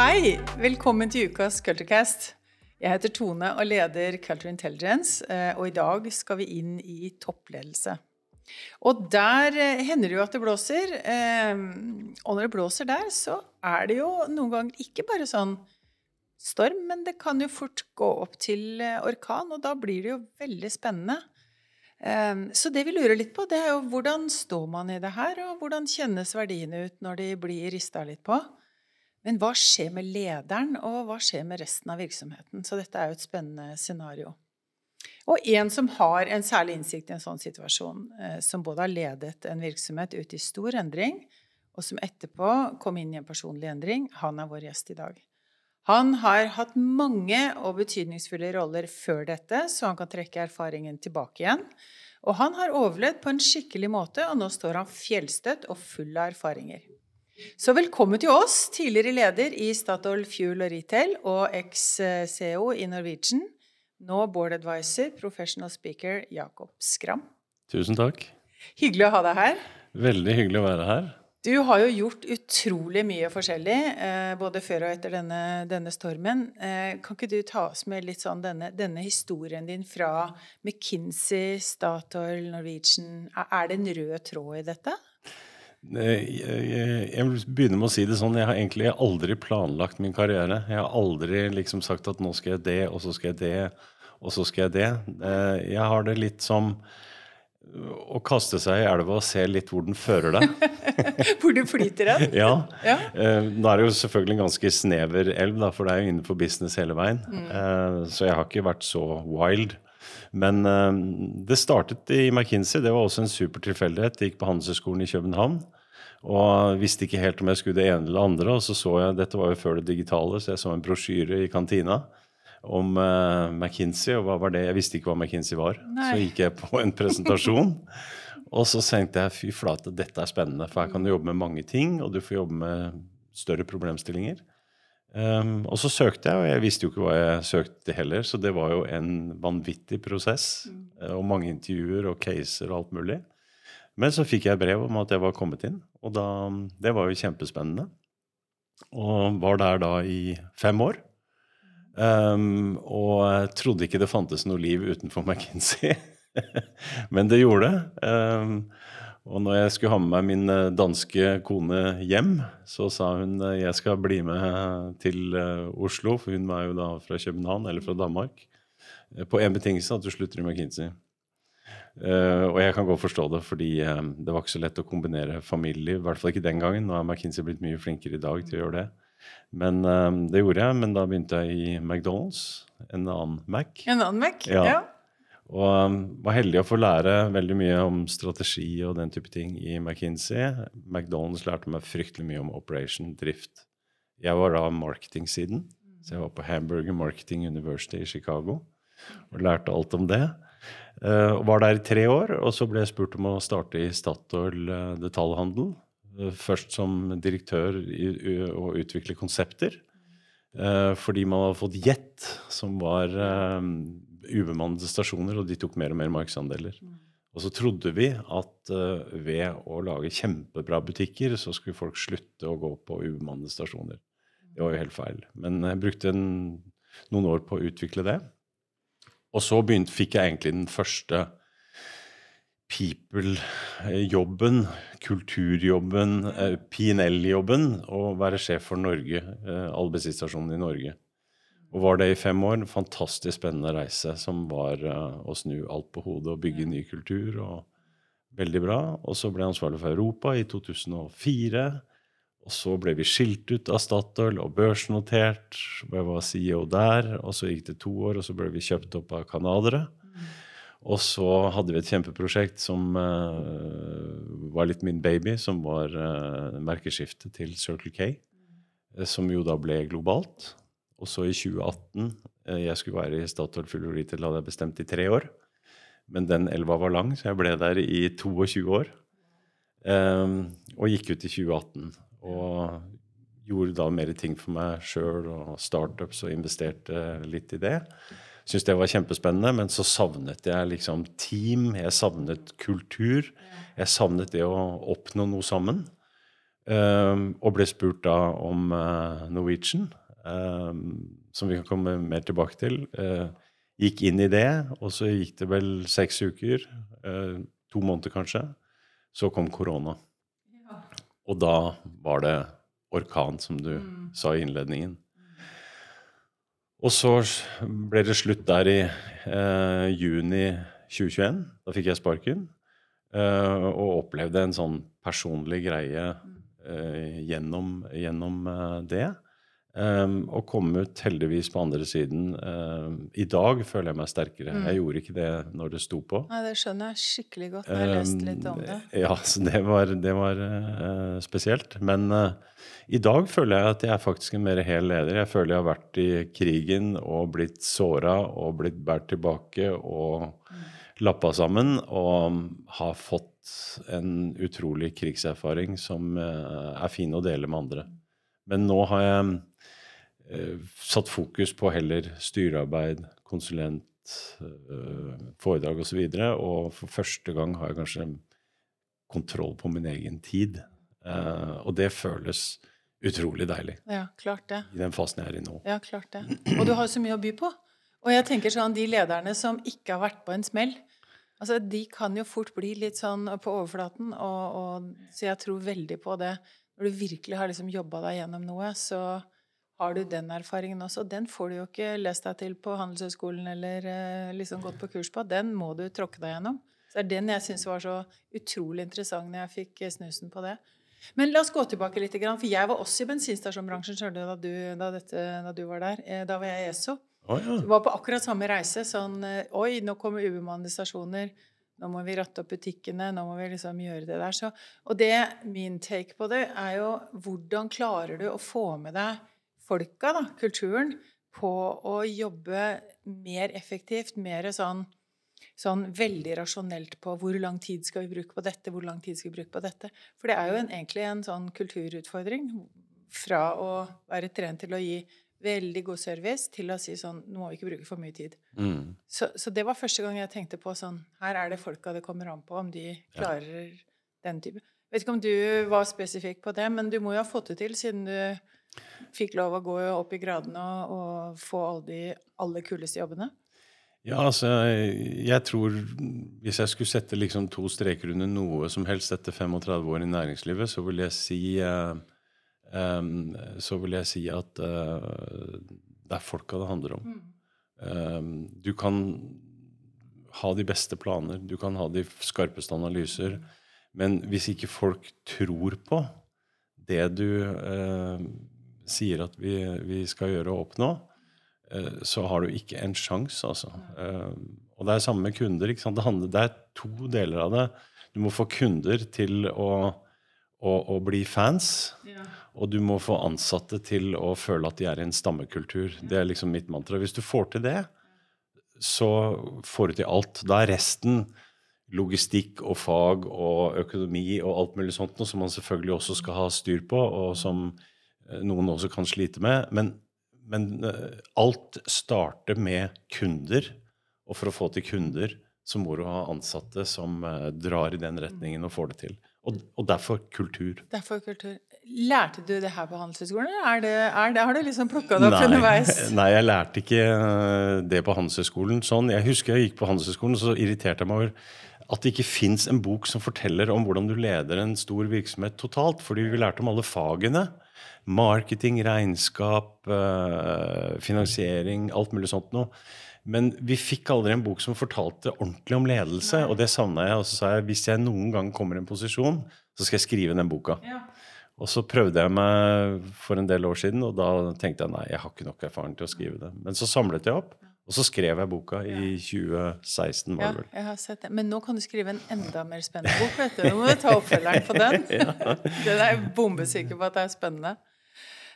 Hei! Velkommen til ukas Culturecast. Jeg heter Tone og leder Culture Intelligence, eh, og i dag skal vi inn i toppledelse. Og der eh, hender det jo at det blåser. eh, Og når det blåser der, så er det jo noen ganger ikke bare sånn storm, men det kan jo fort gå opp til orkan, og da blir det jo veldig spennende. Så det vi lurer litt på, det er jo hvordan står man i det her, og hvordan kjennes verdiene ut når de blir rista litt på? Men hva skjer med lederen, og hva skjer med resten av virksomheten? Så dette er jo et spennende scenario. Og en som har en særlig innsikt i en sånn situasjon, eh, som både har ledet en virksomhet ut i stor endring, og som etterpå kom inn i en personlig endring, han er vår gjest i dag. Han har hatt mange og betydningsfulle roller før dette, så han kan trekke erfaringen tilbake igjen. Og han har overlevd på en skikkelig måte, og nå står han fjellstøtt og full av erfaringer. Så velkommen til oss, tidligere leder i Statoil Fuel og Retail og eks-CEO i Norwegian, nå board advisor, professional speaker Jakob Skram. Tusen takk. Hyggelig å ha deg her. Veldig hyggelig å være her. Du har jo gjort utrolig mye forskjellig, eh, både før og etter denne, denne stormen. Eh, kan ikke du ta oss med litt sånn denne, denne historien din fra McKinsey, Statoil, Norwegian? Er er det en rød tråd i dette? Eh, Jeg vil begynne med å si det sånn, jeg har egentlig aldri planlagt min karriere. Jeg har aldri liksom sagt at nå skal jeg det, og så skal jeg det, og så skal jeg det. Eh, Jeg har det litt som å kaste seg i elva og se litt hvor den fører deg. Hvor du flyter hen? Ja. Ja. Eh, Nå er det jo selvfølgelig en ganske snever elv, da, for det er jo innenfor business hele veien. Mm. Så jeg har ikke vært så wild. Men eh, det startet i McKinsey. Det var også en super tilfeldighet. Jeg gikk på Handelshøyskolen i København. Og visste ikke helt om jeg skulle det ene eller det andre. Og så så jeg, dette var jo før det digitale, så jeg så en brosjyre i kantina om uh, McKinsey. Og hva var det? Jeg visste ikke hva McKinsey var. Nei. Så gikk jeg på en presentasjon. Og så tenkte jeg fy flate, dette er spennende, for her kan du jobbe med mange ting, og du får jobbe med større problemstillinger. Um, og så søkte jeg, og jeg visste jo ikke hva jeg søkte heller, så det var jo en vanvittig prosess. Mm. Og mange intervjuer og caser og alt mulig. Men så fikk jeg brev om at jeg var kommet inn, og da, det var jo kjempespennende. Og var der da i fem år. Um, og jeg trodde ikke det fantes noe liv utenfor McKinsey. Men det gjorde det. Um, og når jeg skulle ha med meg min eh, danske kone hjem, så sa hun eh, jeg skal bli med til eh, Oslo, for hun var jo da fra København, eller fra Danmark, på én betingelse, at du slutter i McKinsey. Og jeg kan godt forstå det, fordi det var ikke så lett å kombinere familieliv. I hvert fall ikke den gangen. Nå er McKinsey blitt mye flinkere i dag til å gjøre det. Men det gjorde jeg. Men da begynte jeg i McDonald's, en annen Mac. En annen Mac? Ja. Og um, var heldig å få lære veldig mye om strategi og den type ting i McKinsey. McDonald's lærte meg fryktelig mye om operation, drift. Jeg var da marketing-siden, så jeg var på Hamburger Marketing University i Chicago og lærte alt om det. Eh, og var der i tre år, og så ble jeg spurt om å starte i Statoil eh, detaljhandel. Eh, først som direktør og utvikle konsepter. Fordi man hadde fått Jet, som var ubemannede stasjoner, og de tok mer og mer markedsandeler. Og så trodde vi at eh, ved å lage kjempebra butikker, så skulle folk slutte å gå på ubemannede stasjoner. Det var jo helt feil. Men jeg brukte en, noen år på å utvikle det. Og så begynte, fikk jeg egentlig den første people-jobben, kulturjobben, eh, PNL-jobben, å være sjef for Norge, eh, alle bensinstasjonene i Norge. Og var det i fem år. En fantastisk spennende reise som var eh, å snu alt på hodet og bygge ny kultur. og Veldig bra. Og så ble jeg ansvarlig for Europa i 2004. Og så ble vi skilt ut av Statoil og børsnotert. og Jeg var CEO der. Og så gikk det to år, og så ble vi kjøpt opp av canadere. Og så hadde vi et kjempeprosjekt som uh, var litt min baby, som var uh, merkeskiftet til Circle K. eh, som jo da ble globalt. Og så i 2018 eh, Jeg skulle være i Statoil Fulloritel, hadde jeg bestemt i tre år. Men den elva var lang, så jeg ble der i 22 år. Um, og gikk ut i 2018. Og gjorde da mer ting for meg sjøl og startups og investerte litt i det. Syns det var kjempespennende, men så savnet jeg liksom team. Jeg savnet kultur. Jeg savnet det å oppnå noe sammen. Um, og ble spurt da om uh, Norwegian, som vi kan komme mer tilbake til. Uh, gikk inn i det, og så gikk det vel seks uker, uh, to måneder kanskje. Så kom korona. Ja. Og da var det orkan, som du mm. sa i innledningen. Og så ble det slutt der i juni 2021. Da fikk jeg sparken. og opplevde en sånn personlig greie mm. Eh, gjennom, gjennom eh, det. Um, og kom ut heldigvis på andre siden. Um, I dag føler jeg meg sterkere. Mm. Jeg gjorde ikke det når det sto på. Nei, Det skjønner jeg skikkelig godt når jeg har lest litt om det. Ja, så det var, det var uh, spesielt. Men uh, i dag føler jeg at jeg er faktisk en mer hel leder. Jeg føler jeg har vært i krigen og blitt såra og blitt båret tilbake og mm. lappa sammen og har fått en utrolig krigserfaring som uh, er fin å dele med andre. Men nå har jeg eh, satt fokus på heller styrearbeid, konsulent, eh, foredrag osv. Og, så og for første gang har jeg kanskje kontroll på min egen tid. og det føles utrolig deilig. Ja, klart det. I den fasen jeg er i nå. Ja, klart det. Og du har jo så mye å by på. Og jeg tenker sånn, de lederne som ikke har vært på en smell, Altså, De kan jo fort bli litt sånn på overflaten, og, og, så jeg tror veldig på det. Når du virkelig har liksom jobba deg gjennom noe, så har du den erfaringen også. Den får du jo ikke lest deg til på Handelshøyskolen eller eh, liksom gått på kurs på. Den må du tråkke deg gjennom. Så det er den jeg syns var så utrolig interessant når jeg fikk eh, snusen på det. Men la oss gå tilbake litt, for jeg var også i bensinstasjonbransjen da, du, da, dette, da du var der. Eh, da var jeg i ESO. Oh, ja. var på akkurat samme reise. Sånn Oi, nå kommer ubemannede stasjoner. Nå må vi ratte opp butikkene. Nå må vi liksom gjøre det der. Så, og det, min take på det er jo hvordan klarer du å få med deg folka, da, kulturen, på å jobbe mer effektivt, mer sånn, sånn veldig rasjonelt på hvor lang tid skal vi bruke på dette, hvor lang tid skal vi bruke på dette. For det er jo en, egentlig en sånn kulturutfordring fra å være trent til å gi veldig god service til å si sånn Nå må vi ikke bruke for mye tid. Mm. Så, så, det var første gang jeg tenkte på sånn Her er det folka det kommer an på, om de klarer ja. den type. Vet ikke om du var spesifikk på det, men du må jo ha fått det til, siden du fikk lov å gå opp i gradene og, og få alle de aller kuleste jobbene. Ja, altså, jeg tror Hvis jeg skulle sette liksom to streker under noe som helst etter 35 år i næringslivet, så vil jeg si eh, um, så vil jeg si at uh, det er folka det handler om. Mm. Um, du kan ha de beste planer, du kan ha de skarpeste analyser, men hvis ikke folk tror på det du uh, sier at vi, vi, skal gjøre og oppnå, uh, så har du ikke en sjanse, altså. og det er samme med kunder. Det, handler, det er to deler av det. Du må få kunder til å, å, å bli fans. Ja. Og du må få ansatte til å føle at de er i en stammekultur. Det er liksom mitt mantra. Hvis du får til det, så får du til alt. Da er resten logistikk og fag og økonomi og alt mulig sånt noe som man selvfølgelig også skal ha styr på, og som eh, noen også kan slite med. Men, men eh, alt starter med kunder, og for å få til kunder så må du ha ansatte som eh, drar i den retningen og får det til. Og, og derfor kultur. Derfor kultur. Lærte du det her på Handelshøyskolen, eller er er det, har du liksom plukka det opp underveis? Nei, jeg lærte ikke eh, det på Handelshøyskolen. Sånn. Jeg husker jeg gikk på Handelshøyskolen, så irriterte jeg meg over at det ikke fins en bok som forteller om hvordan du leder en stor virksomhet totalt. Fordi vi lærte om alle fagene. Marketing, regnskap, eh, finansiering, alt mulig sånt noe. Men vi fikk aldri en bok som fortalte ordentlig om ledelse, og det savna jeg. Og så sa jeg hvis jeg noen gang kommer i en posisjon, så skal jeg skrive den boka. Ja. Og så prøvde jeg meg for en del år siden, og da tenkte jeg nei, jeg har ikke nok erfaring til å skrive det. Men så samlet jeg opp, og så skrev jeg boka i 2016. var det vel. Ja, jeg har sett det. Men nå kan du skrive en enda mer spennende bok. vet du. Nå må du ta oppfølgeren på den. ja. Den er jeg bombesikker på at det er spennende.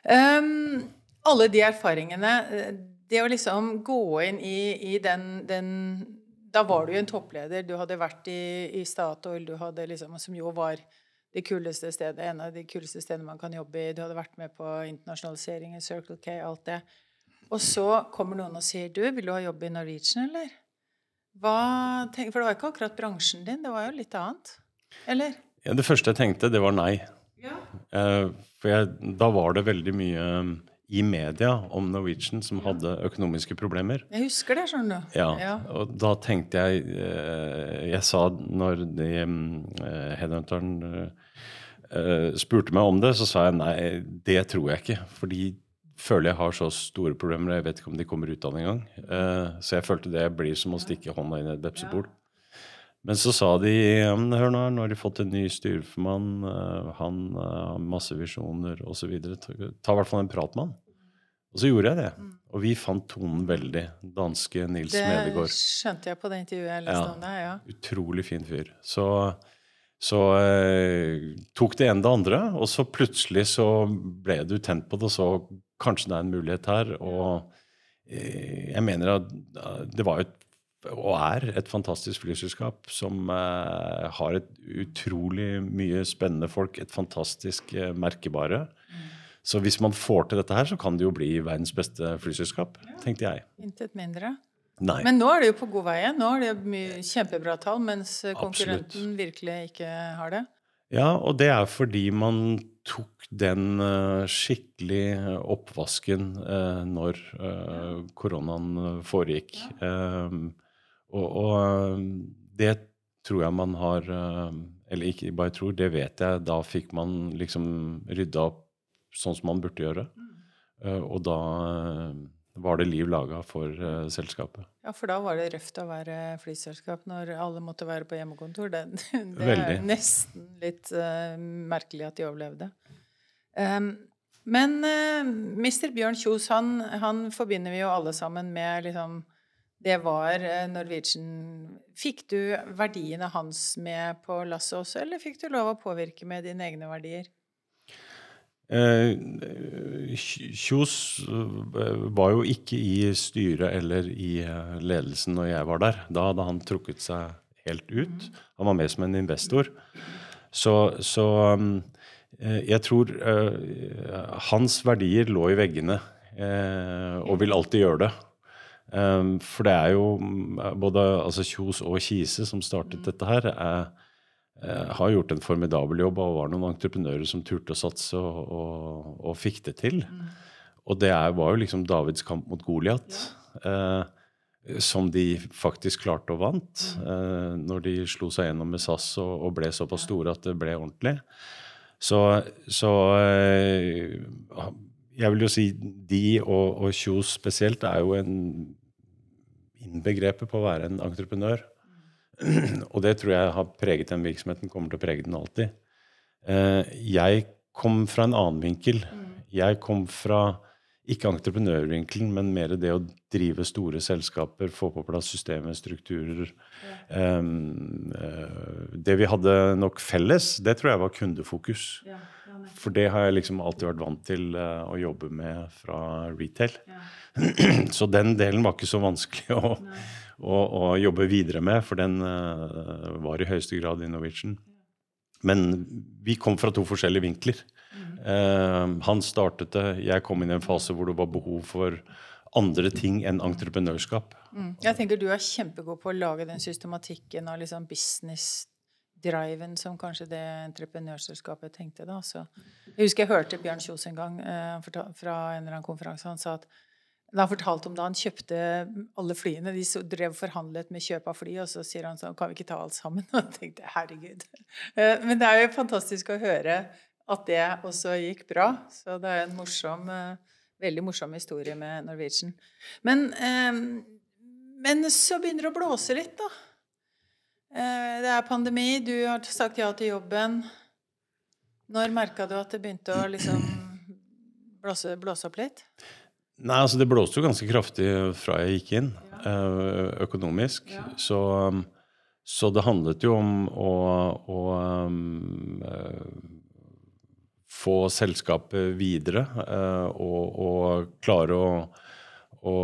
Um, alle de erfaringene Det å liksom gå inn i, i den, den, Da var du jo en toppleder. Du hadde vært i, i Statoil, du hadde liksom, som jo var det kuleste stedet, en av de kuleste stedene man kan jobbe i. Du hadde vært med på internasjonalisering i Circle K, alt det. Og så kommer noen og sier du, vil du ha jobb i Norwegian, eller? Hva, for det var ikke akkurat bransjen din, det var jo litt annet? Eller? Ja, Det første jeg tenkte, det var nei. Ja. Eh, for jeg, da var det veldig mye i media om Norwegian som hadde økonomiske problemer. Jeg husker det, skjønner du. Ja, og da tenkte jeg eh, Jeg sa når de eh, headhunteren eh, spurte meg om det, så sa jeg nei, det tror jeg ikke. For de føler jeg har så store problemer, jeg vet ikke om de kommer ut av det engang. Så jeg følte det blir som å stikke hånda inn i et vepsebol. Men så sa de hør nå, nå har de fått en ny styreformann, eh, han eh, har masse visjoner osv. Ta, i hvert fall en prat med han. Og så gjorde jeg det. Og vi fant tonen veldig. Danske Nils Det Medegård. skjønte jeg på det intervjuet jeg leste Ja. om deg. ja. Utrolig fin fyr. Så, så eh, tok det ene det andre, og så plutselig så ble du tent på det, og så kanskje det er en mulighet her. Og eh, jeg mener at eh, det var et og er et fantastisk flyselskap som eh, har et utrolig mye spennende folk, et fantastisk eh, merkebare. Så hvis man får til dette her, så kan det jo bli verdens beste flyselskap, tenkte jeg. Intet mindre. Nei. Men nå er det jo på god vei. Nå er det kjempebra tall, mens konkurrenten virkelig ikke har det. Ja, og det er fordi man tok den uh, skikkelig oppvasken uh, når uh, koronaen foregikk. foregikk. Eh, og, og eh, det tror jeg man har eh, Eller ikke bare tror, det vet jeg. Da fikk man liksom rydda opp sånn som man burde gjøre. Eh, og da var det liv laga for uh, selskapet. Ja, for da var det røft å være flyselskap når alle måtte være på hjemmekontor. Det, det er nesten litt uh, merkelig at de overlevde. Um, men uh, Mr. Bjørn Kjos, han, han forbinder vi jo alle sammen med liksom Det var eh, Norwegian Fikk du verdiene hans med på lasset også, eller fikk du lov å påvirke med dine egne verdier? Eh, Kjos eh, var jo ikke i styret eller i ledelsen når jeg var der. Da hadde han trukket seg helt ut. Han var med som en investor. Så, så jeg tror hans verdier lå i veggene, eh, og vil alltid gjøre det. Um, for det er jo mm, både altså Kjos og Kise som startet dette her, er, er, har gjort en formidabel jobb og var noen entreprenører som turte å satse og, og, og fikk det til. Og det er, var jo liksom Davids kamp mot Goliat, eh, som de faktisk klarte og vant. Eh, når de slo seg gjennom med SAS og, og ble såpass store at det ble ordentlig. Så, så eh, jeg vil jo si de og, og Kjos spesielt er jo en innbegrepet på å være en entreprenør. Og det tror jeg har preget den virksomheten, kommer til å prege den alltid. Eh, jeg kom fra en annen vinkel. Jeg kom fra ikke entreprenørvinkelen, men mer det å drive store selskaper, få på plass systemer, strukturer. Eh, det vi hadde nok felles, det tror jeg var kundefokus. For det har jeg liksom alltid vært vant til uh, å jobbe med fra retail. Så den delen var ikke så vanskelig å, å, å jobbe videre med, for den uh, var i høyeste grad i Norwegian. Men vi kom fra to forskjellige vinkler. Eh, han startet det, jeg kom inn i en fase hvor det var behov for andre ting enn entreprenørskap. Mm. Jeg tenker du er kjempegod på å lage den systematikken og liksom business-driven som kanskje det entreprenørselskapet tenkte. da. Så, jeg husker jeg hørte Bjørn Kjos en gang eh, fra en eller annen konferanse. Han sa at han fortalte om da han kjøpte alle flyene De så- drev forhandlet med kjøp av fly, og så sier han sånn Kan vi ikke ta alt sammen? Og jeg tenkte herregud. Eh, Men det er jo fantastisk å høre at det også gikk bra. Så det er en morsom, eh, veldig morsom historie med Norwegian. Men, eh, men så begynner det å blåse litt, da. Eh, Det er pandemi, du har sagt ja til jobben. Når merka du at det begynte å liksom blåse, blåse opp litt? Nei, altså det blåste jo ganske kraftig fra jeg gikk inn, ja. økonomisk. Så, um, så det handlet jo om å, å um, eh, få selskapet videre eh, og, og klare å, eh, å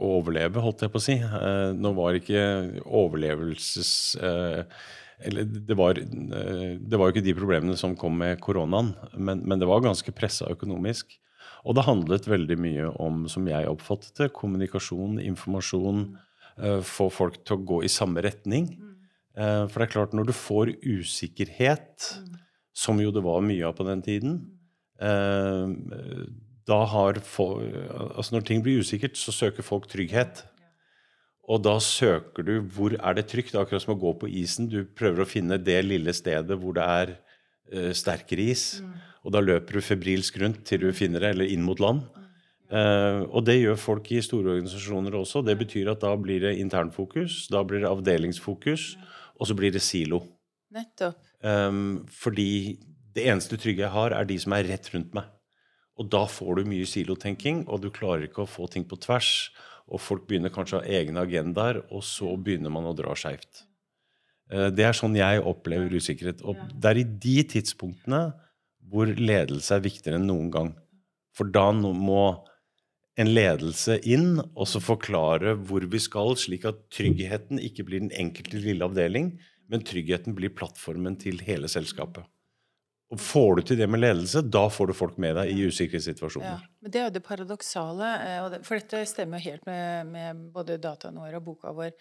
overleve, holdt jeg på å si. Eh, nå var ikke overlevelses... eh, eller det var, eh, det var jo ikke de problemene som kom med koronaen, men, men det var ganske pressa økonomisk. Og det handlet veldig mye om, som jeg oppfattet det, kommunikasjon, informasjon. Få folk til å gå i samme retning. Eh, For det er klart, når du får usikkerhet som jo det var mye av på den tiden. Eh, da har folk, altså Når ting blir usikkert, så søker folk trygghet. Og da søker du hvor er det trygt. Det er akkurat som å gå på isen. Du prøver å finne det lille stedet hvor det er uh, sterkere is. Mm. Og da løper du febrilsk rundt til du finner det, eller inn mot land. Uh, og det gjør folk i store organisasjoner også. Det betyr at da blir det internfokus, da blir det avdelingsfokus, og så blir det silo. Nettopp. Um, fordi det eneste trygge jeg har, er de som er rett rundt meg. Og da får du mye silotenking, og du klarer ikke å få ting på tvers. Og folk begynner kanskje å ha egne agendaer, og så begynner man å dra skeivt. Uh, det er sånn jeg opplever usikkerhet. Og det er i de tidspunktene hvor ledelse er viktigere enn noen gang. For da må en ledelse inn og så forklare hvor vi skal, slik at tryggheten ikke blir den enkelte lille avdeling, men tryggheten blir plattformen til hele selskapet. Og Får du til det med ledelse, da får du folk med deg i usikre situasjoner. Ja, men Det er jo det paradoksale, eh, for dette stemmer jo helt med, med både dataene våre og boka vår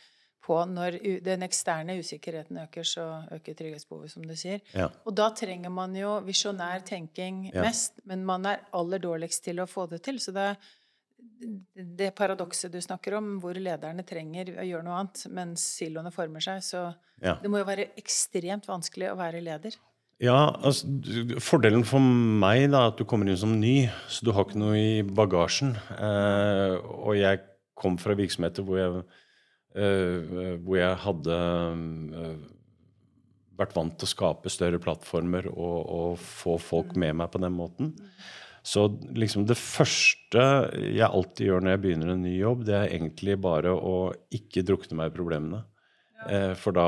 på når den eksterne usikkerheten øker, så øker trygghetsbehovet, som du sier. Ja. Og da trenger man jo visjonær tenking mest, men man er aller dårligst til å få det til. Så det er det paradokset du snakker om, hvor lederne trenger å gjøre noe annet, mens siloene former seg, så ja. det må jo være ekstremt vanskelig å være leder. Ja, altså, Fordelen for meg da, er at du kommer inn som ny, så du har ikke noe i bagasjen. Eh, og jeg kom fra virksomheter hvor jeg, eh, hvor jeg hadde eh, vært vant til å skape større plattformer og, og, få folk med meg på den måten. Så liksom det første jeg alltid gjør når jeg begynner en ny jobb, det er egentlig bare å ikke drukne meg i problemene. Eh, for da,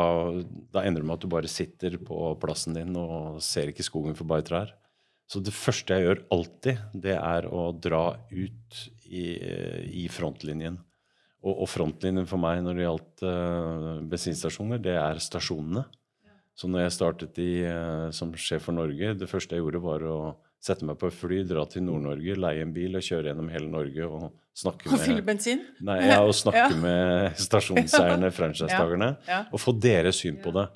da, ender det med at du bare sitter på plassen din og ser ikke skogen for bare trær. Så det første jeg gjør alltid, det er å dra ut i, i frontlinjen. Og, og, frontlinjen for meg når det gjaldt uh, bensinstasjoner, det er stasjonene. Så når jeg startet i, uh, som sjef for Norge, det første jeg gjorde, var å sette meg på et fly, dra til Nord-Norge, leie en bil og kjøre gjennom hele Norge og snakke med fylle bensin? Nei, ja, og snakke ja. med stasjonseierne, franchisetakerne, ja. og få deres syn på det.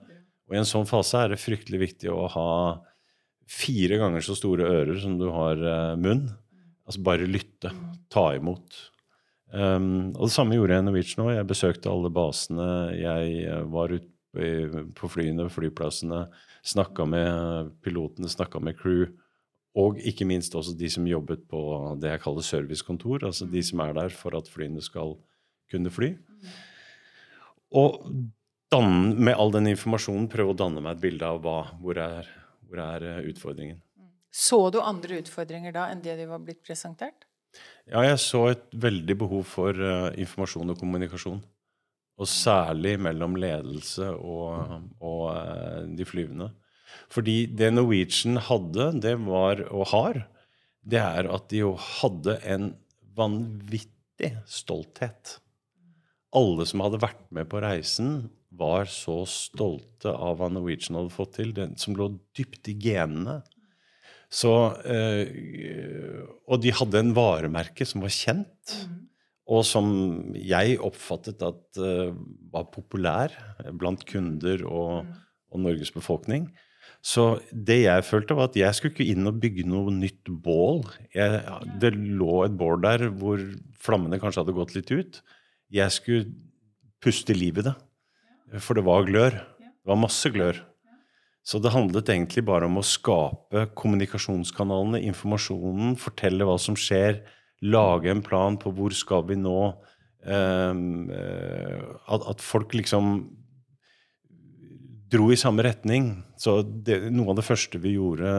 Og i en sånn fase er det fryktelig viktig å ha fire ganger så store ører som du har uh, munn. Altså bare lytte. Ta imot. Um, og det samme gjorde jeg i Norwegian òg. Jeg besøkte alle basene. Jeg uh, var ute på flyene, flyplassene, snakka med pilotene, snakka med crew. Og ikke minst også de som jobbet på det jeg kaller servicekontor. Altså de som er der for at flyene skal kunne fly. Og danne, med all den informasjonen prøve å danne meg et bilde av hva, hvor, er, hvor er eh, utfordringen. Så du andre utfordringer da enn det de var blitt presentert? Ja, jeg så et veldig behov for uh, informasjon og kommunikasjon. Og særlig mellom ledelse og, og uh, de flyvende. Fordi det Norwegian hadde, det var, og har, det er at de jo hadde en vanvittig stolthet. Alle som hadde vært med på reisen, var så stolte av hva Norwegian hadde fått til, den som lå dypt i genene. Så, øh, og de hadde en varemerke som var kjent, mm. og som jeg oppfattet at øh, var populær blant kunder og, mm. og Norges befolkning. Så det jeg følte, var at jeg skulle ikke inn og bygge noe nytt bål. Jeg, det lå et bål der hvor flammene kanskje hadde gått litt ut. Jeg skulle puste liv i det. For det var glør. Det var masse glør. Så det handlet egentlig bare om å skape kommunikasjonskanalene, informasjonen, fortelle hva som skjer, lage en plan på hvor skal vi nå. Um, at, at folk liksom dro i samme retning. Så det, noe av det første vi gjorde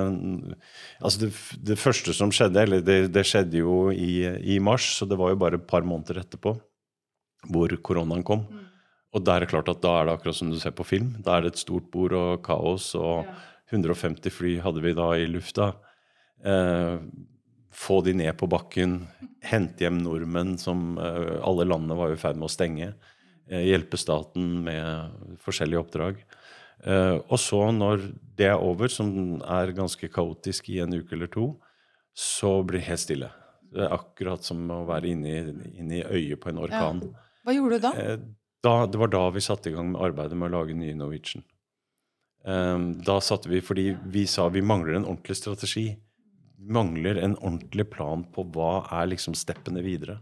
altså det, det første som skjedde, eller det, det skjedde jo i, i, mars, så det var jo bare et par måneder etterpå hvor koronaen kom. Mm. Og da er det klart at da er det akkurat som du ser på film. Da er det et stort bord og kaos, og ja. 150 fly hadde vi da i lufta. Eh, få de ned på bakken, hente hjem nordmenn som eh, Alle landene var i ferd med å stenge. Eh, hjelpe staten med forskjellige oppdrag. Uh, og så, når det er over, som er ganske kaotisk i en uke eller to, så blir det helt stille. Det er akkurat som å være inne i, inne i øyet på en orkan. Ja. Hva gjorde du da? Uh, da? Det var da vi satte i gang med arbeidet med å lage nye Norwegian. Um, da satte vi Fordi vi sa vi mangler en ordentlig strategi. Mangler en ordentlig plan på hva er liksom steppene videre.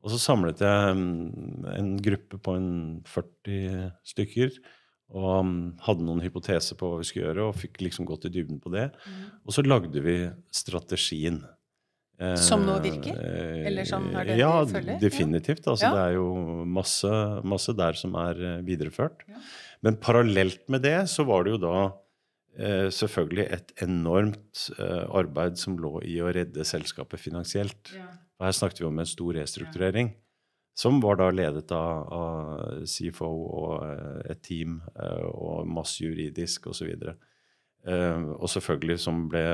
Og så samlet jeg um, en gruppe på en 40 stykker og um, hadde noen hypoteser på hva vi skulle gjøre, og fikk liksom gått i dybden på det. Mm. Og så lagde vi strategien. Som nå virker? Eh, Eller som har det ja, følger? definitivt. Altså, ja. Det er jo masse, masse, der som er eh, videreført. Ja. Men parallelt med det så var det jo da eh, selvfølgelig et enormt eh, arbeid som lå i å redde selskapet finansielt. Ja. Og her snakket vi om en stor restrukturering. Som var da ledet av, av CFO og eh, et team eh, og masse juridisk osv. Og, så og selvfølgelig som ble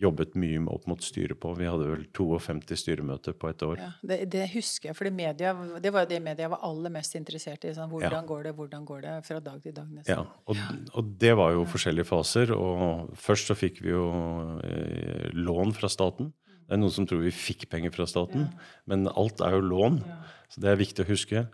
jobbet mye opp mot styret på. Vi hadde vel 52 styremøter på et år. Ja, det, det, husker jeg, for det, media, det var jo det media var aller mest interessert i. Sånn, hvordan ja. går det, hvordan går det, fra dag til dag. nesten. Ja, og, og det var jo forskjellige faser. og Først så fikk vi jo eh, lån fra staten. Det er noen som tror vi fikk penger fra staten, men alt er jo lån. Så det er viktig å huske.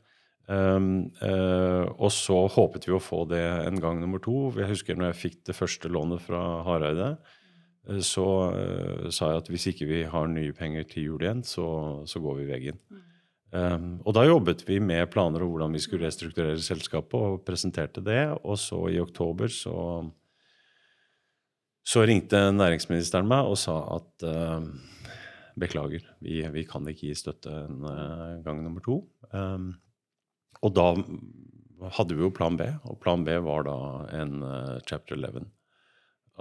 Um, uh, og så håpet vi å få det en gang nummer to. Jeg husker når jeg fikk det første lånet fra Hareide uh, så uh, sa jeg at hvis ikke vi har nye penger til jul igjen, så, så går vi veggen. Um, og da jobbet vi med planer om hvordan vi skulle restrukturere selskapet, og presenterte det. Og så i oktober så, så ringte næringsministeren meg og sa at beklager, vi, vi, kan ikke gi støtte en uh, gang nummer to. Um, og da hadde vi jo plan B, og plan B var da en chapter 11.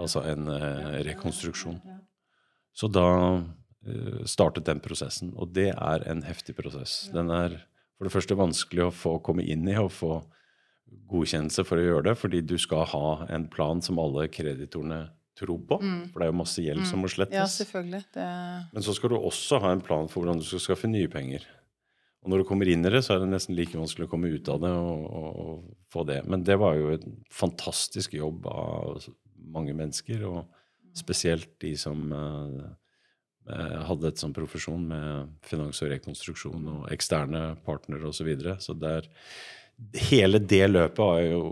Altså en uh, rekonstruksjon. Så da uh, startet den prosessen. Og det er en heftig prosess. Den er for det første vanskelig å få komme inn i og få godkjennelse for å gjøre det, fordi du skal ha en plan som alle kreditorene tror på. Mm. For det er jo masse gjeld mm. som må slettes. Ja. Det... Men så skal du også ha en plan for hvordan du skal skaffe nye penger. Og når du kommer inn i det, så er det nesten like vanskelig å komme ut av det og, og, og få det. Men det var jo en fantastisk jobb av mange mennesker, og spesielt de som uh, hadde et sånn profesjon med finans og rekonstruksjon og eksterne partnere osv. Så, videre. så der, hele det løpet var jo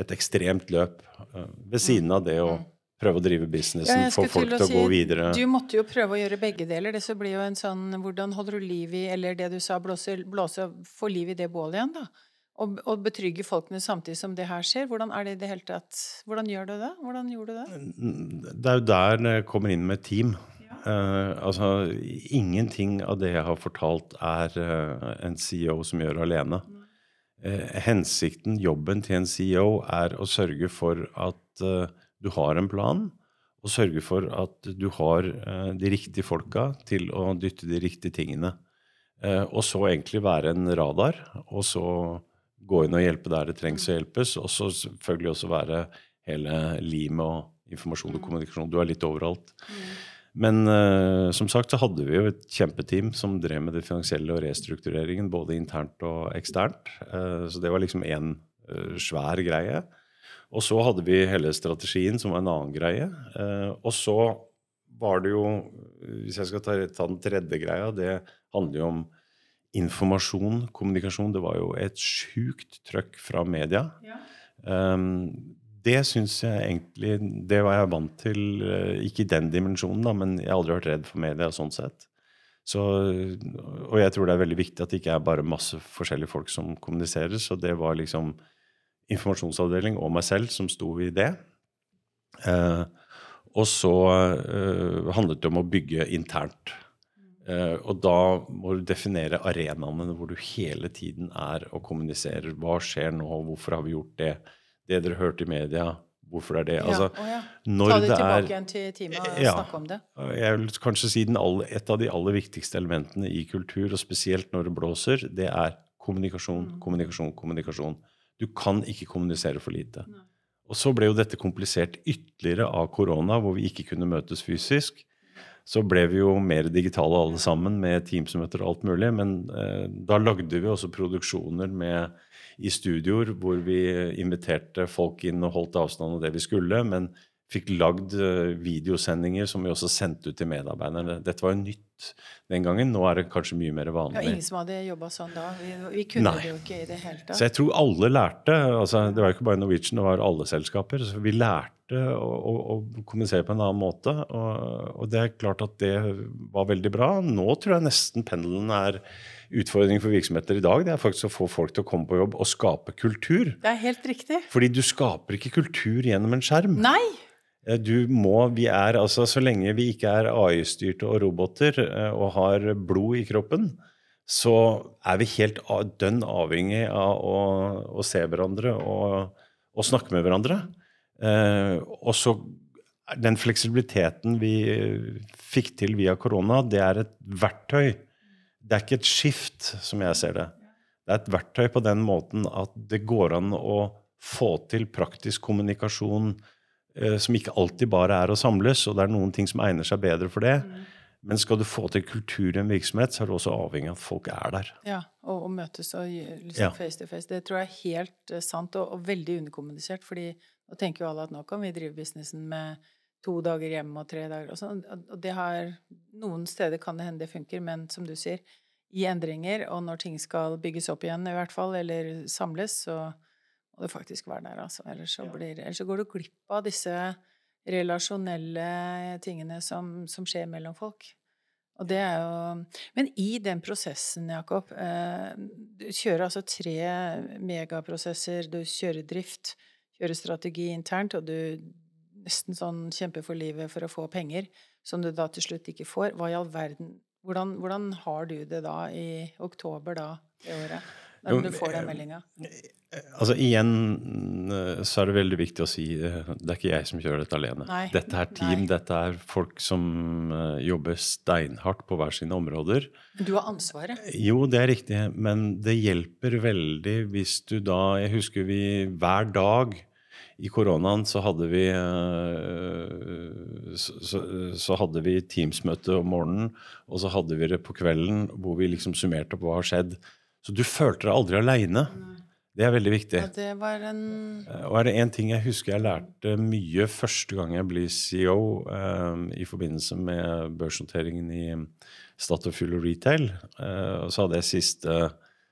et ekstremt løp ved siden av det å mm. prøve å drive businessen, ja, få folk til å, si, gå videre. Du måtte jo prøve å gjøre begge deler. Det så blir jo en sånn Hvordan holder du liv i Eller det du sa, blåse, blåse få liv i det bålet igjen, da og, og, betrygge folkene samtidig som det her skjer? Hvordan er det i det hele tatt Hvordan gjør du det? Hvordan gjorde du det? Det er jo der det kommer inn med team. Ja. Uh, altså, ingenting av det jeg har fortalt, er uh, en CEO som gjør alene. Uh, hensikten, jobben til en CEO, er å sørge for at du har en plan, og sørge for at du har de riktige folka til å dytte de riktige tingene. og så egentlig være en radar, og så gå inn og hjelpe der det trengs å hjelpes. Og så selvfølgelig også være hele limet og informasjon og mm. kommunikasjon. Du er litt overalt. Mm. Men uh, som sagt så hadde vi jo et kjempeteam som drev med det finansielle og restruktureringen, både internt og eksternt. Uh, så det var liksom én uh, eh, svær greie. Og så hadde vi hele strategien, som var en annen greie. og så var det jo, hvis jeg skal ta, ta den tredje greia, det handler jo om informasjon, kommunikasjon. Det var jo et sjukt trøkk fra media. Ja. Um, det syns jeg egentlig Det var jeg vant til, uh, ikke i den dimensjonen, da, men jeg har aldri vært redd for media sånn sett. Så, og jeg tror det er veldig viktig at det ikke er bare masse forskjellige folk som kommuniserer. Så det var liksom informasjonsavdeling og meg selv som sto i det. Eh, og så eh, handlet det om å bygge internt. Eh, og da må du definere arenaene hvor du hele tiden er og kommuniserer. Hva skjer nå? Hvorfor har vi gjort det? Det dere hørte i media, hvorfor er det? Altså, ja, ja. Ta det tilbake er, igjen til teamet og ja, snakke om det. Jeg vil kanskje si alle, Et av de aller viktigste elementene i kultur, og spesielt når det blåser, det er kommunikasjon, mm. kommunikasjon, kommunikasjon. Du kan ikke kommunisere for lite. Nei. Og så ble jo dette komplisert ytterligere av korona, hvor vi ikke kunne møtes fysisk så ble vi jo mer digitale alle sammen med Teams-møter og alt mulig. Men eh, da lagde vi også produksjoner med, i studioer hvor vi inviterte folk inn og holdt avstand av det vi skulle, men fikk lagd eh, videosendinger som vi også sendte ut til medarbeiderne. Dette var jo nytt. Den gangen. Nå er det kanskje mye mer Ja, vanlig. ingen som hadde jobba sånn da. Vi, vi kunne Nei. det jo ikke i det hele tatt. Så jeg tror alle lærte. altså Det var ikke bare Norwegian, det var alle selskaper. så Vi lærte å, å, å kommunisere på en annen måte. Og, og det er klart at det var veldig bra. Nå tror jeg nesten pendelen er utfordringen for virksomheter i dag. Det er faktisk å få folk til å komme på jobb og skape kultur. Det er helt riktig. Fordi du skaper ikke kultur gjennom en skjerm. Nei! Eh, Du må, vi er altså, Så lenge vi ikke er AI-styrte og roboter eh, og har blod i kroppen, så er vi helt dønn avhengig av å, å se hverandre og, og snakke med hverandre. Eh, og så den fleksibiliteten vi fikk til via korona, det er et verktøy. Det er ikke et skift, som jeg ser det. Det er et verktøy på den måten at det går an å få til praktisk kommunikasjon som ikke alltid bare er å samles, og det er noen ting som egner seg bedre for det. Men skal du få til kultur i en virksomhet, så er du også avhengig av at folk er der. Ja, og, og møtes og liksom Ja. face to face. Det tror jeg er helt eh, sant og, og veldig underkommunisert. fordi nå tenker jo alle at nå kan vi drive businessen med to dager hjemme og tre dager og sånn. Og det har Noen steder kan det hende det funker, men som du sier, i endringer, og når ting skal bygges opp igjen i hvert fall, eller samles, så må det faktisk være der, altså. Ellers så, blir, ellers så går du glipp av disse relasjonelle tingene som, som skjer mellom folk. Og det er jo Men i den prosessen, Jakob eh, Du kjører altså tre megaprosesser. Du kjører drift, kjører strategi internt, og du nesten sånn kjemper for livet for å få penger, som du da til slutt ikke får. Hva i all verden Hvordan, hvordan har du det da i oktober da, det året? Når du får den eh, meldinga? Altså Igjen eh, så er det veldig viktig å si eh, det er ikke jeg som kjører dette alene. Nei, Dette er team, nei. dette er folk som jobber steinhardt på hver sine områder. Du har ansvaret. Jo, det er riktig, men det hjelper veldig hvis du da Jeg husker vi hver dag i koronaen så hadde vi så, så, så hadde vi Teams-møte om morgenen, og så hadde vi det på kvelden hvor vi liksom summerte opp hva har skjedd. Så du følte deg aldri aleine. Det er veldig viktig. Ja, det var en Eh, Og er det én ting jeg husker jeg lærte mye første gang jeg ble CEO eh, i forbindelse med børsnoteringen i Statoil og Retail, eh, så hadde jeg siste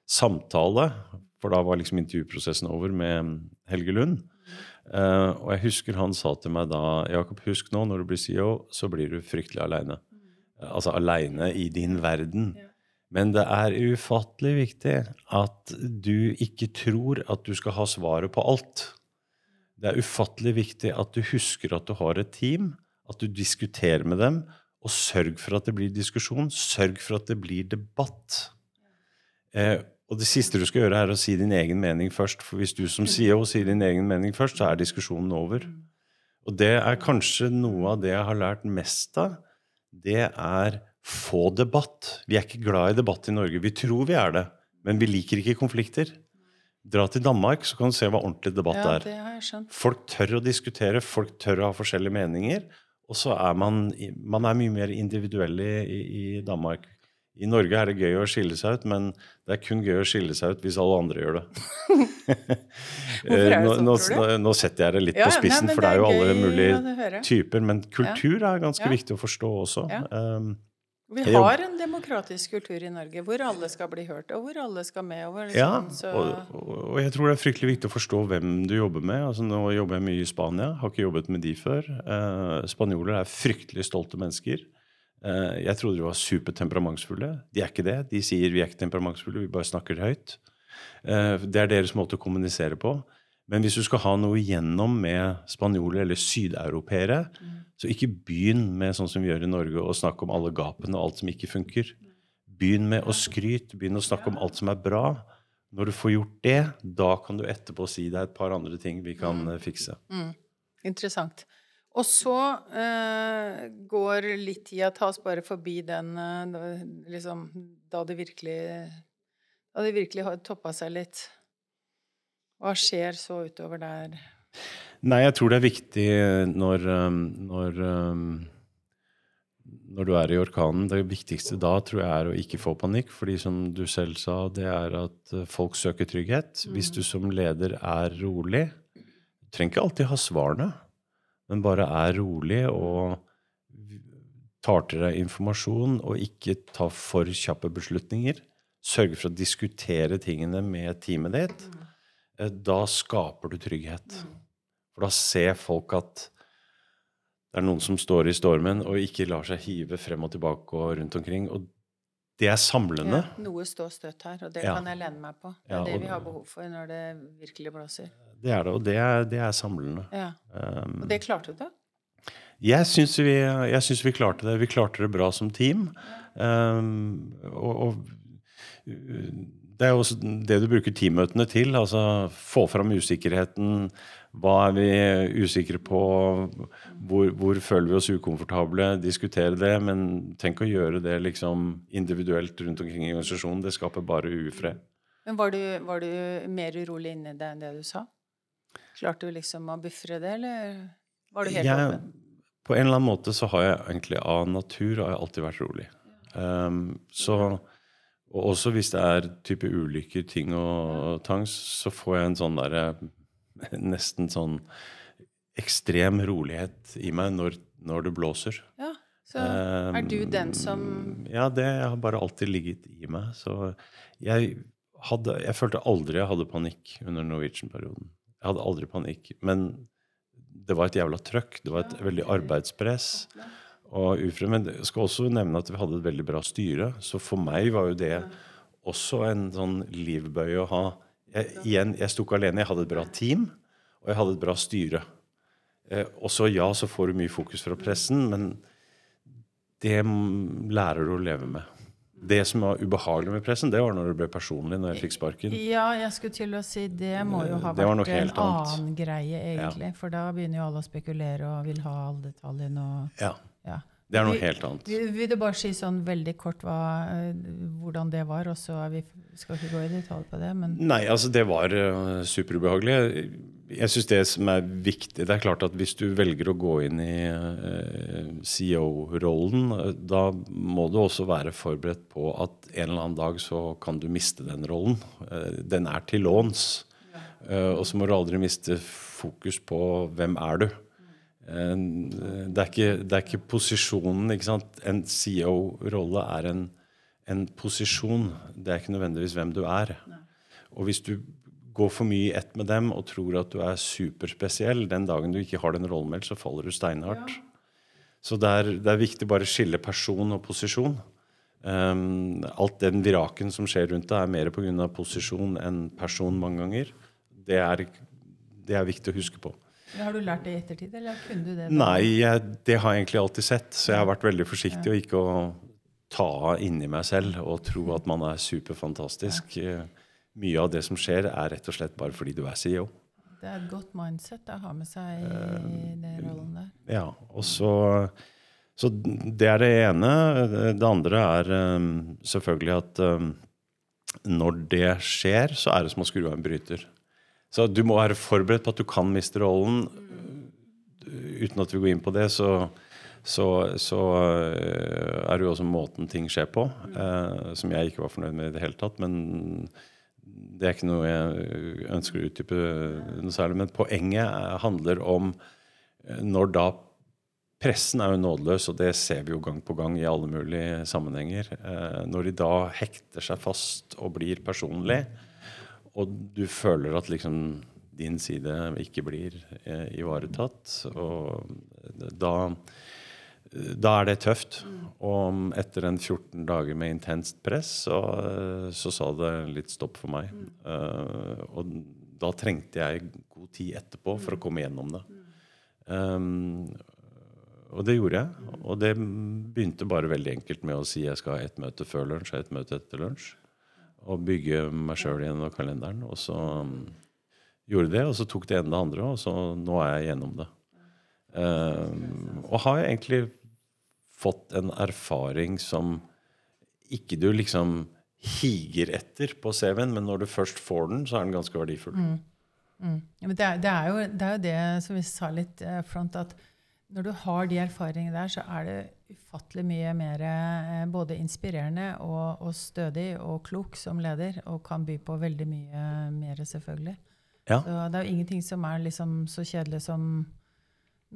samtale, for da var liksom intervjuprosessen over med Helge Lund. Eh, og jeg husker han sa til meg da Jakob, husk nå, når du blir CEO, så blir du fryktelig aleine. Altså aleine i din verden. Men det er ufattelig viktig at du ikke tror at du skal ha svaret på alt. Det er ufattelig viktig at du husker at du har et team, at du diskuterer med dem, og sørg for at det blir diskusjon. Sørg for at det blir debatt. Eh, og det siste du skal gjøre, er å si din egen mening først. For hvis du som CEO sier din egen mening først, så er diskusjonen over. Og det er kanskje noe av det jeg har lært mest av. Det er få debatt. Vi er ikke glad i debatt i Norge. Vi tror vi er det, men vi liker ikke konflikter. Dra til Danmark, så kan du se hva ordentlig debatt Ja, er. Folk tør å diskutere, folk tør å ha forskjellige meninger. Og så er man, man er mye mer individuell i, i, Danmark. I Norge er det gøy å skille seg ut, men det er kun gøy å skille seg ut hvis alle andre gjør det. Hvorfor er det sånn, nå, tror nå setter jeg det litt Ja, på spissen, nei, for det er jo alle mulige typer. Men kultur er ganske Ja. viktig å forstå også. Um, Vi har en demokratisk kultur i Norge hvor alle skal bli hørt, og hvor alle skal med. Og liksom. Ja, sånn, og, og jeg tror det er fryktelig viktig å forstå hvem du jobber med. Altså Nå jobber jeg mye i Spania, har ikke jobbet med de før. Eh, spanjoler er fryktelig stolte mennesker. Eh, jeg trodde de var supertemperamentsfulle. De er ikke det. De sier vi er ikke temperamentsfulle, vi bare snakker høyt. Eh, det er deres måte å kommunisere på. Men hvis du skal ha noe igjennom med spanjoler eller sydeuropeere, så ikke begynn med sånn som vi gjør i Norge, å snakke om alle gapene og alt som ikke funker. Begynn med å skryte, begynn å snakke om alt som er bra. Når du får gjort det, da kan du etterpå si det er et par andre ting vi kan eh, fikse. Mm. Interessant. Og så uh, går litt tida Ta oss bare forbi den uh, liksom Da det virkelig Da det virkelig har toppa seg litt. Hva skjer så utover der? Nei, jeg tror det er viktig når, um, når, um, når du er i orkanen. Det viktigste da tror jeg er å ikke få panikk. fordi som du selv sa, det er at uh, folk søker trygghet. Hvis du som leder er rolig Du trenger ikke alltid ha svarene, men bare er rolig og tar til deg informasjon og ikke tar for kjappe beslutninger, sørger for å diskutere tingene med teamet ditt, eh, da skaper du trygghet. For da ser folk at det er noen som står i stormen og ikke lar seg hive frem og tilbake og rundt omkring. Og det er samlende. Ja, noe står støtt her, og det Ja. kan jeg lene meg på. Det er Ja, det vi har behov for når det virkelig blåser. Det er det, og det er, det er samlende. Ja. Um, Og det klarte du? Jeg syns vi, vi klarte det. Vi klarte det bra som team. Um, og, og det er jo også det du bruker teammøtene til. altså Få fram usikkerheten. Hva er vi usikre på? Hvor, hvor føler vi oss ukomfortable? Diskutere det. Men tenk å gjøre det liksom individuelt rundt omkring i organisasjonen. Det skaper bare ufred. Men var du, var du mer urolig inni deg enn det du sa? Klarte du liksom å bufre det, eller var du helt Jeg- åpen? På en eller annen måte så har jeg egentlig av natur har jeg alltid vært rolig. Um, så, og også hvis det er type ulykker, ting og tang, så får jeg en sånn derre Nesten sånn ekstrem rolighet i meg når, når det blåser. Ja, så er du den som Ja, det har bare alltid ligget i meg. Så jeg hadde Jeg følte aldri jeg hadde panikk under Norwegian-perioden. Jeg hadde aldri panikk. Men det var et jævla trøkk. Det var et veldig arbeidspress. Og ufri, Men jeg skal også nevne at vi hadde et veldig bra styre. Så for meg var jo det også en sånn livbøye å ha. Jeg, igjen, jeg sto ikke alene. Jeg hadde et bra team, og jeg hadde et bra styre. Eh, også ja, så får du mye fokus fra pressen, men det lærer du å leve med. Det som var ubehagelig med pressen, det var når det ble personlig når jeg fikk sparken. Ja, jeg skulle til å si det må jo ha vært en annen annet. greie, egentlig. For da begynner jo alle å spekulere og vil ha alle detaljene og Ja, ja. Det er noe Vi- helt annet. Vil, du bare si sånn veldig kort hva, eh, hvordan det var, og så vi, skal ikke gå i detalj på det, men Nei, altså det var uh, superubehagelig. Jeg syns det som er viktig Det er klart at hvis du velger å gå inn i uh, CEO-rollen, eh, da må du også være forberedt på at en eller annen dag så kan du miste den rollen. Uh, den er til låns. Eh, og så må du aldri miste fokus på hvem er du. Eh, det, er ikke, det er ikke posisjonen, ikke sant. En CEO-rolle er en, en posisjon. Det er ikke nødvendigvis hvem du er. Og hvis du går for mye i ett med dem og tror at du er superspesiell, den dagen du ikke har den rollen meldt, så faller du steinhardt. Så det er, det er viktig bare å skille person og posisjon. Um, alt den viraken som skjer rundt deg, er mer pga. posisjon enn person mange ganger. Det er, det er viktig å huske på. Har du lært det i ettertid, eller kunne du det? da? Nei, det har jeg egentlig alltid sett, så jeg har vært veldig forsiktig og ikke å ta inni meg selv og tro at man er superfantastisk. Ja. Mye av det som skjer, er rett og slett bare fordi du er CEO. Det er et godt mindset å ha med seg i Eh, den rollen der. Ja, og så, så det er det ene. Det andre er um, selvfølgelig at når det skjer, så er det som å skru av en bryter. Så du må være forberedt på at du kan miste rollen. Uten at vi går inn på det, så, så, så uh, er det jo også måten ting skjer på, eh, som jeg ikke var fornøyd med i det hele tatt. Men det er ikke noe jeg ønsker å utdype noe særlig. Men poenget er- handler om eh, når da Pressen er jo nådeløs, og det ser vi jo gang på gang i alle mulige sammenhenger. Eh, når de da hekter seg fast og blir personlig, og du føler at liksom din side ikke blir eh, ivaretatt, og da da er det tøft. Og etter en 14 dager med intenst press, så, så sa det litt stopp for meg. Eh, og da trengte jeg god tid etterpå for å komme gjennom det. Um, og det gjorde jeg. Og det begynte bare veldig enkelt med å si jeg skal ha ett møte før lunsj og ett møte etter lunsj. Og bygge meg sjøl igjen og kalenderen. Og så um, gjorde det, og så tok det ene det andre, og så nå er jeg gjennom det. Uh, og har jeg egentlig fått en erfaring som ikke du liksom higer etter på CV-en, men når du først får den, så er den ganske verdifull. Mm. Ja, men det, er, det, er jo, det er jo det som vi sa litt eh, front, at når du har de erfaringene der, så er det ufattelig mye mer eh, både inspirerende og, og stødig og klok som leder, og kan by på veldig mye mer, selvfølgelig. Ja. Så det er jo ingenting som er liksom så kjedelig som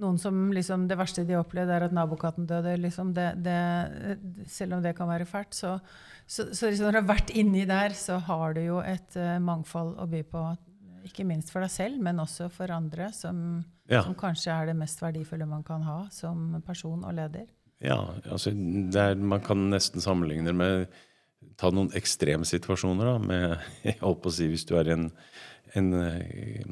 noen som liksom Det verste de opplevde, er at nabokatten døde. Liksom det, det, selv om det kan være fælt. Så, så, så liksom når du har vært inni der, så har du jo et uh, mangfold å by på. Ikke minst for deg selv, men også for andre, som, ja. som kanskje er det mest verdifulle man kan ha som person og leder. Ja, altså er, man kan nesten sammenligne det med Ta noen ekstremsituasjoner, da. Med, jeg holdt på å si, hvis du er i en, en uh,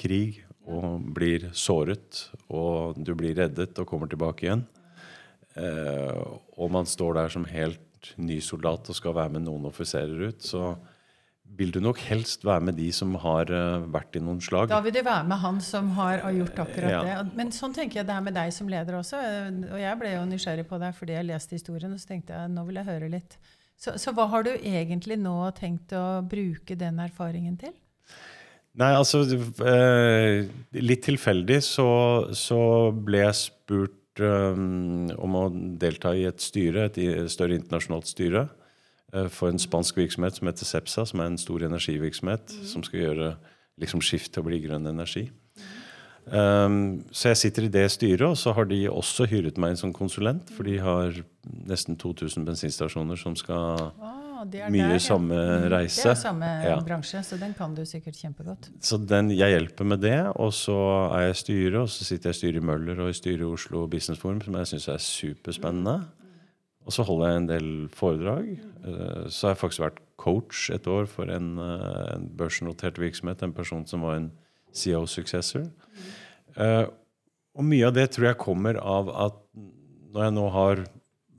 krig og blir såret, og du blir reddet og kommer tilbake igjen. Eh, og man står der som helt ny soldat og skal være med noen offiserer ut, så vil du nok helst være med de som har uh, vært i noen slag. Da vil du være med han som har, gjort akkurat ja. det. Men sånn tenker jeg det er med deg som leder også. Og jeg ble jo nysgjerrig på deg fordi jeg leste historien, og så tenkte jeg nå vil jeg høre litt. Så, så hva har du egentlig nå tenkt å bruke den erfaringen til? Nei, altså eh, Litt tilfeldig så, så, ble jeg spurt um, om å delta i et styre, et større internasjonalt styre, for en spansk virksomhet som heter Cepsa, som er en stor energivirksomhet mm. som skal gjøre liksom, skift til å bli grønn energi. Um, så jeg sitter i det styret, og så har de også hyret meg inn som konsulent, for de har nesten 2000 bensinstasjoner som skal wow mye der, samme ja. reise. Det er samme ja. bransje, så den kan du sikkert kjempegodt. Så den, jeg hjelper med det, og så er jeg styret, og så sitter jeg i styret i Møller og i styret i Oslo Business Forum, som jeg syns er superspennende. Og så holder jeg en del foredrag. Eh, så har jeg faktisk vært coach et år for en, eh, en børsnotert virksomhet, en person som var en CEO-successor. Eh, og mye av det tror jeg kommer av at når jeg nå har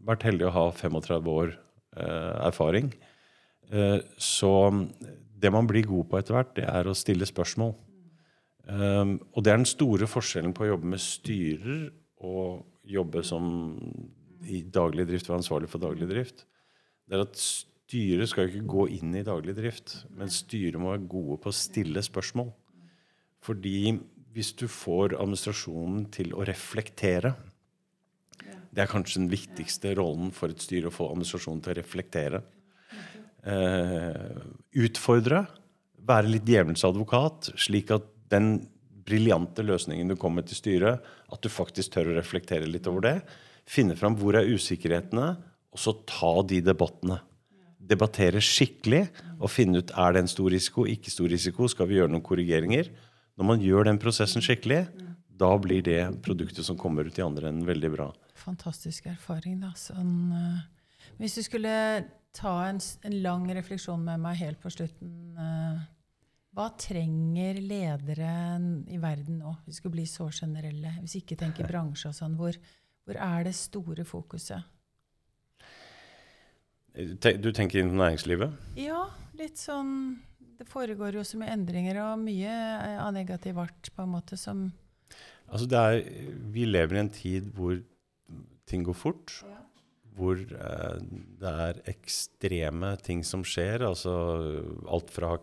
vært heldig å ha 35 år erfaring. Så det man blir god på etter hvert, det er å stille spørsmål. Og det er den store forskjellen på å jobbe med styrer og jobbe som i daglig drift, være ansvarlig for daglig drift. Det er at styret skal ikke gå inn i daglig drift, men styret må være gode på å stille spørsmål. Fordi hvis du får administrasjonen til å reflektere, det er kanskje den viktigste rollen for et styre å få administrasjonen til å reflektere. Eh, utfordre. Være litt djevelens advokat, slik at den briljante løsningen du kommer til styret, at du faktisk tør å reflektere litt over det. Finne fram hvor er usikkerhetene, og så ta de debattene. Debattere skikkelig og finne ut er det en stor risiko, ikke stor risiko, skal vi gjøre noen korrigeringer. Når man gjør den prosessen skikkelig, da blir det produktet som kommer ut i andre enden, veldig bra fantastisk erfaring. Da. Sånn, uh, hvis du skulle ta en, en, lang refleksjon med meg helt på slutten uh, Hva trenger ledere i verden nå? Vi skal bli så generelle. Hvis ikke tenker bransje og sånn. Hvor, hvor er det store fokuset? Du tenker inn på næringslivet? Ja, litt sånn Det foregår jo så mye endringer og mye eh, av negativ art på en måte som Altså er, vi lever i en tid hvor ting går fort. Ja. Hvor eh, det er ekstreme ting som skjer. Altså alt fra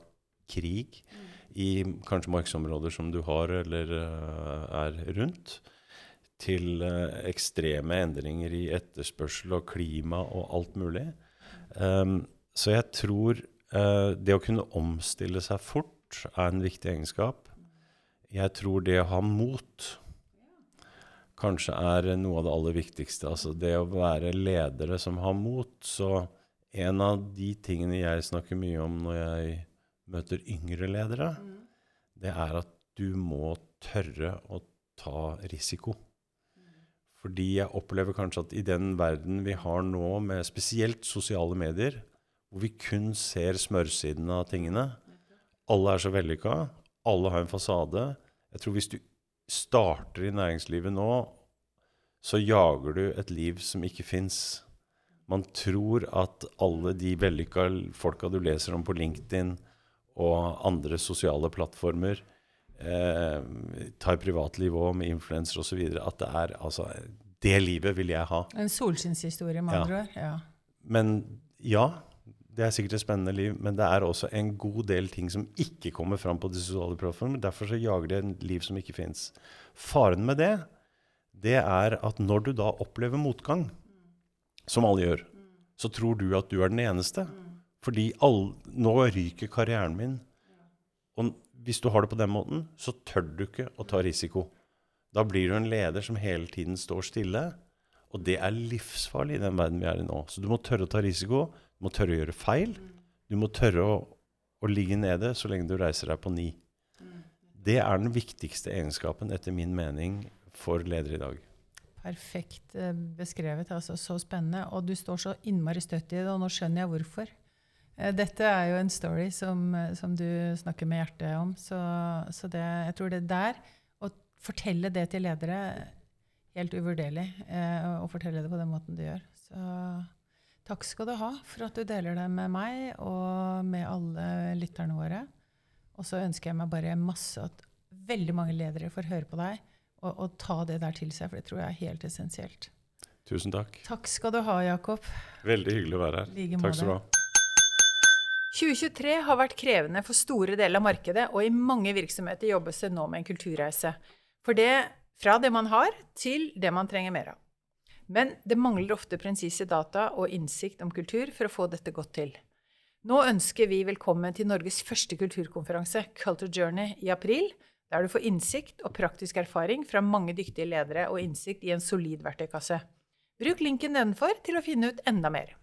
krig mm. i kanskje markedsområder som du har eller uh, er rundt, til uh, ekstreme endringer i etterspørsel og klima og alt mulig. Um, så jeg tror uh, det å kunne omstille seg fort er en viktig egenskap. Jeg tror det å ha mot kanskje er noe av det aller viktigste. Altså det å være ledere som har mot. Så en av de tingene jeg snakker mye om når jeg møter yngre ledere, mm. det er at du må tørre å ta risiko. Fordi jeg opplever kanskje at i den verden vi har nå, med spesielt sosiale medier, hvor vi kun ser smørsiden av tingene Alle er så vellykka, alle har en fasade. Jeg tror hvis du starter i næringslivet nå, så jager du et liv som ikke fins. Man tror at alle de vellykka folka du leser om på LinkedIn og andre sosiale plattformer, eh, tar privatliv òg, med influensere osv. At det er altså Det livet vil jeg ha. En solskinnshistorie, med andre ord. Ja. Men ja, det er sikkert et spennende liv, men det er også en god del ting som ikke kommer fram på de sosiale plattformene. Derfor så jager de et liv som ikke fins. Faren med det det er at når du da opplever motgang, som alle gjør, så tror du at du er den eneste. Fordi all, nå ryker karrieren min. Og hvis du har det på den måten, så tør du ikke å ta risiko. Da blir du en leder som hele tiden står stille. Og det er livsfarlig i den verden vi er i nå. Så du må tørre å ta risiko. Du må tørre å gjøre feil. Du må tørre å, å ligge nede så lenge du reiser deg på ni. Det er den viktigste egenskapen, etter min mening, for ledere i dag. Perfekt eh, beskrevet. altså Så spennende. Og du står så innmari støtt i det, og nå skjønner jeg hvorfor. Eh, dette er jo en story som, eh, som du snakker med hjertet om. Så, så det, jeg tror det der, å fortelle det til ledere, helt uvurderlig. Eh, å fortelle det på den måten du gjør. Så takk skal du ha for at du deler det med meg og med alle lytterne våre. Og så ønsker jeg meg bare masse at veldig mange ledere får høre på deg og, og, ta det der til seg, for det tror jeg er helt essensielt. Tusen takk. Takk skal du ha, Jakob. Veldig hyggelig å være her. Like takk skal du ha. 2023 har vært krevende for store deler av markedet, og i mange virksomheter jobbes det nå med en kulturreise. For det, fra det man har, til det man trenger mer av. Men det mangler ofte presise data og innsikt om kultur for å få dette godt til. Nå ønsker vi velkommen til Norges første kulturkonferanse, Culture Journey, i april, der du får innsikt og praktisk erfaring fra mange dyktige ledere og innsikt i en solid verktøykasse. Bruk linken nedenfor til å finne ut enda mer.